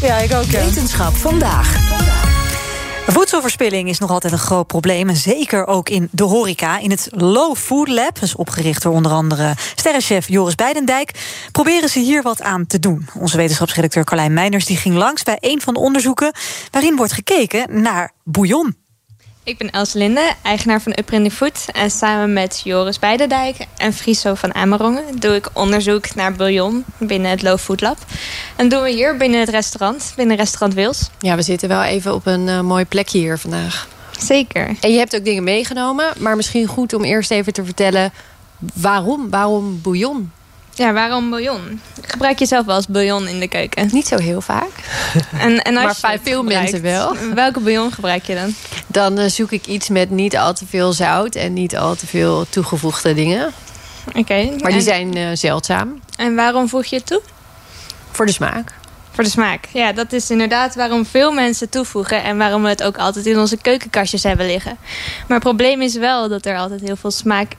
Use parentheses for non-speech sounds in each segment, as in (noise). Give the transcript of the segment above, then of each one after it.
Ja, ik ook. Wetenschap vandaag. Voedselverspilling is nog altijd een groot probleem. En zeker ook in de horeca. In het Low Food Lab, dus opgericht door onder andere sterrenchef Joris Beidendijk, proberen ze hier wat aan te doen. Onze wetenschapsredacteur Carlijn Meijners die ging langs bij een van de onderzoeken waarin wordt gekeken naar bouillon. Ik ben Els Linde, eigenaar van Up Food. En samen met Joris Beidendijk en Friso van Amerongen... doe ik onderzoek naar bouillon binnen het Low Food Lab. En doen we hier binnen het restaurant, binnen restaurant Wils. Ja, we zitten wel even op een uh, mooi plekje hier vandaag. Zeker. En je hebt ook dingen meegenomen. Maar misschien goed om eerst even te vertellen... waarom? Waarom bouillon? Ja, waarom bouillon? Gebruik je zelf wel eens bouillon in de keuken? Niet zo heel vaak. (laughs) En, en als maar veel mensen wel. (laughs) Welke bouillon gebruik je dan? Dan uh, zoek ik iets met niet al te veel zout en niet al te veel toegevoegde dingen. Oké. Okay. Maar die en, zijn uh, zeldzaam. En waarom voeg je het toe? Voor de smaak. Voor de smaak. Ja, dat is inderdaad waarom veel mensen toevoegen... en waarom we het ook altijd in onze keukenkastjes hebben liggen. Maar het probleem is wel dat er altijd heel veel smaak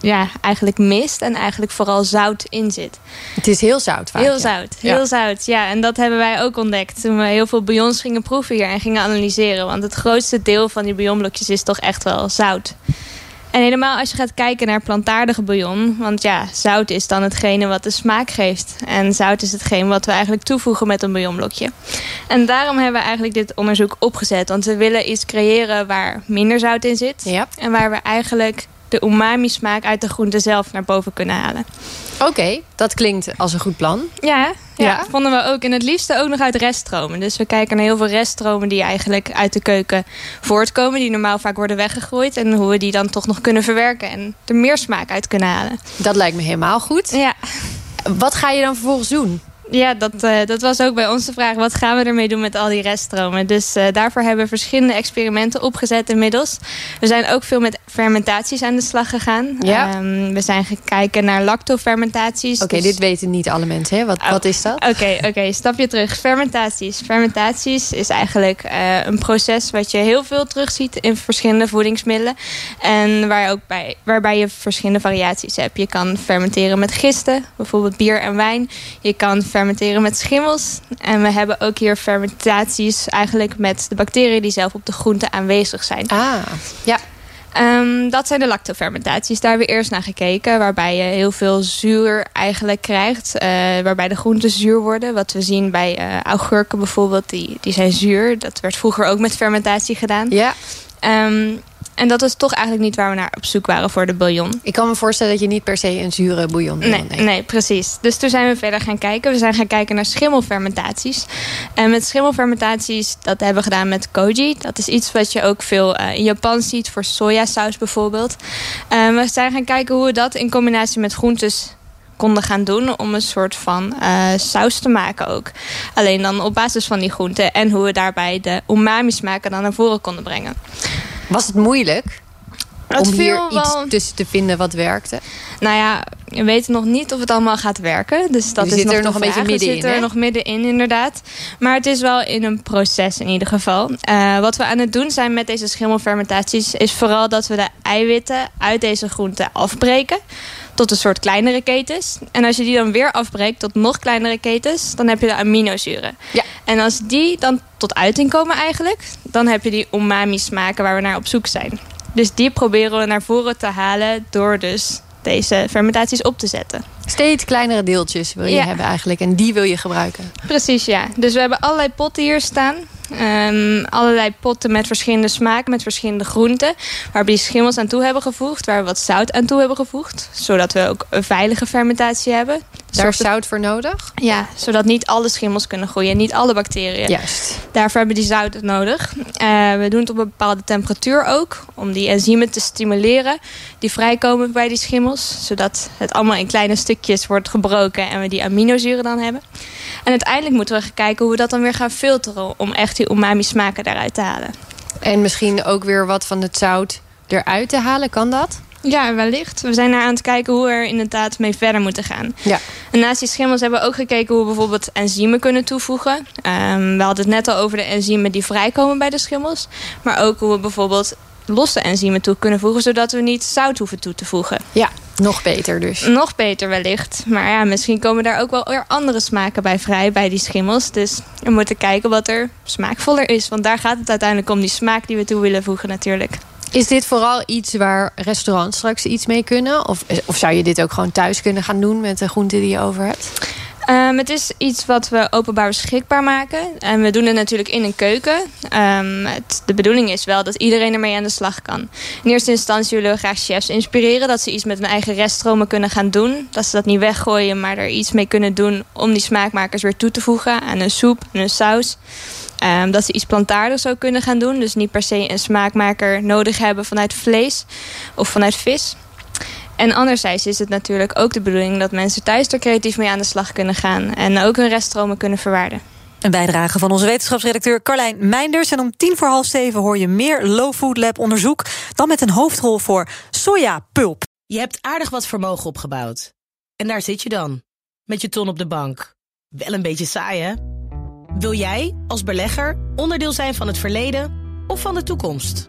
ja, eigenlijk mist en eigenlijk vooral zout in zit. Het is heel zout vaak. Heel zout, heel ja. zout. Ja, en dat hebben wij ook ontdekt toen we heel veel bouillons gingen proeven hier en gingen analyseren. Want het grootste deel van die bouillonblokjes is toch echt wel zout. En helemaal als je gaat kijken naar plantaardige bouillon. Want ja, zout is dan hetgene wat de smaak geeft. En zout is hetgene wat we eigenlijk toevoegen met een bouillonblokje. En daarom hebben we eigenlijk dit onderzoek opgezet. Want we willen iets creëren waar minder zout in zit. Ja. En waar we eigenlijk de umami-smaak uit de groente zelf naar boven kunnen halen. Oké, dat klinkt als een goed plan. Ja, ja, ja, vonden we ook. En het liefste ook nog uit reststromen. Dus we kijken naar heel veel reststromen die eigenlijk uit de keuken voortkomen. Die normaal vaak worden weggegooid. En hoe we die dan toch nog kunnen verwerken. En er meer smaak uit kunnen halen. Dat lijkt me helemaal goed. Ja. Wat ga je dan vervolgens doen? Ja, dat, uh, dat was ook bij ons de vraag. Wat gaan we ermee doen met al die reststromen? Dus uh, daarvoor hebben we verschillende experimenten opgezet inmiddels. We zijn ook veel met fermentaties aan de slag gegaan. Ja. Um, we zijn gaan kijken naar lactofermentaties. Oké, okay, dus... dit weten niet alle mensen. Hè? Wat, oh, wat is dat? Oké, okay, oké, okay, stapje terug. Fermentaties. Fermentaties is eigenlijk uh, een proces wat je heel veel terugziet in verschillende voedingsmiddelen. En waar ook bij, waarbij je verschillende variaties hebt. Je kan fermenteren met gisten, bijvoorbeeld bier en wijn. Je kan fermenteren met schimmels. En we hebben ook hier fermentaties eigenlijk met de bacteriën die zelf op de groente aanwezig zijn. Ah, ja. Um, dat zijn de lactofermentaties. Daar hebben we eerst naar gekeken. Waarbij je heel veel zuur eigenlijk krijgt. Uh, waarbij de groenten zuur worden. Wat we zien bij uh, augurken bijvoorbeeld. Die, die zijn zuur. Dat werd vroeger ook met fermentatie gedaan. Ja. Um, en dat is toch eigenlijk niet waar we naar op zoek waren voor de bouillon. Ik kan me voorstellen dat je niet per se een zure bouillon wil. Nee, nee, precies. Dus toen zijn we verder gaan kijken. We zijn gaan kijken naar schimmelfermentaties. En met schimmelfermentaties, dat hebben we gedaan met koji. Dat is iets wat je ook veel uh, in Japan ziet voor sojasaus bijvoorbeeld. Uh, we zijn gaan kijken hoe we dat in combinatie met groentes konden gaan doen om een soort van uh, saus te maken ook. Alleen dan op basis van die groenten en hoe we daarbij de umami smaken dan naar voren konden brengen. Was het moeilijk? Om hier wel... iets tussen te vinden wat werkte? Nou ja, we weten nog niet of het allemaal gaat werken. Dus dat is zit nog er nog een beetje middenin. We zitten er nog middenin, inderdaad. Maar het is wel in een proces in ieder geval. Uh, wat we aan het doen zijn met deze schimmelfermentaties... is vooral dat we de eiwitten uit deze groenten afbreken tot een soort kleinere ketens. En als je die dan weer afbreekt tot nog kleinere ketens... dan heb je de aminozuren. Ja. En als die dan tot uiting komen eigenlijk... dan heb je die umami smaken waar we naar op zoek zijn. Dus die proberen we naar voren te halen... door dus deze fermentaties op te zetten. Steeds kleinere deeltjes wil je Ja. hebben eigenlijk. En die wil je gebruiken. Precies, ja. Dus we hebben allerlei potten hier staan. Ehm, allerlei potten met verschillende smaken, met verschillende groenten. Waar we die schimmels aan toe hebben gevoegd. Waar we wat zout aan toe hebben gevoegd. Zodat we ook een veilige fermentatie hebben. Daar is zout voor nodig? Ja, zodat niet alle schimmels kunnen groeien. Niet alle bacteriën. Juist. Daarvoor hebben we die zout nodig. Eh, we doen het op een bepaalde temperatuur ook. Om die enzymen te stimuleren. Die vrijkomen bij die schimmels. Zodat het allemaal in kleine stukjes wordt gebroken. En we die aminozuren dan hebben. En uiteindelijk moeten we gaan kijken hoe we dat dan weer gaan filteren... om echt die umami smaken daaruit te halen. En misschien ook weer wat van het zout eruit te halen, kan dat? Ja, wellicht. We zijn naar aan het kijken hoe we er inderdaad mee verder moeten gaan. Ja. En naast die schimmels hebben we ook gekeken hoe we bijvoorbeeld enzymen kunnen toevoegen. Ehm, we hadden het net al over de enzymen die vrijkomen bij de schimmels. Maar ook hoe we bijvoorbeeld losse enzymen toe kunnen voegen... zodat we niet zout hoeven toe te voegen. Ja, nog beter dus. Nog beter wellicht. Maar ja, misschien komen daar ook wel weer andere smaken bij vrij... bij die schimmels. Dus we moeten kijken wat er smaakvoller is. Want daar gaat het uiteindelijk om, die smaak die we toe willen voegen natuurlijk. Is dit vooral iets waar restaurants straks iets mee kunnen? Of, of zou je dit ook gewoon thuis kunnen gaan doen met de groenten die je over hebt? Um, het is iets wat we openbaar beschikbaar maken. En we doen het natuurlijk in een keuken. Um, het, de bedoeling is wel dat iedereen ermee aan de slag kan. In eerste instantie willen we graag chefs inspireren... dat ze iets met hun eigen reststromen kunnen gaan doen. Dat ze dat niet weggooien, maar er iets mee kunnen doen... om die smaakmakers weer toe te voegen aan een soep en een saus. Um, dat ze iets plantaardigs ook kunnen gaan doen. Dus niet per se een smaakmaker nodig hebben vanuit vlees of vanuit vis. En anderzijds is het natuurlijk ook de bedoeling dat mensen thuis er creatief mee aan de slag kunnen gaan. En ook hun reststromen kunnen verwaarden. Een bijdrage van onze wetenschapsredacteur Carlijn Meinders. En om tien voor half zeven hoor je meer Low Food Lab onderzoek. Dan met een hoofdrol voor sojapulp. Je hebt aardig wat vermogen opgebouwd. En daar zit je dan, met je ton op de bank. Wel een beetje saai, hè? Wil jij, als belegger, onderdeel zijn van het verleden of van de toekomst?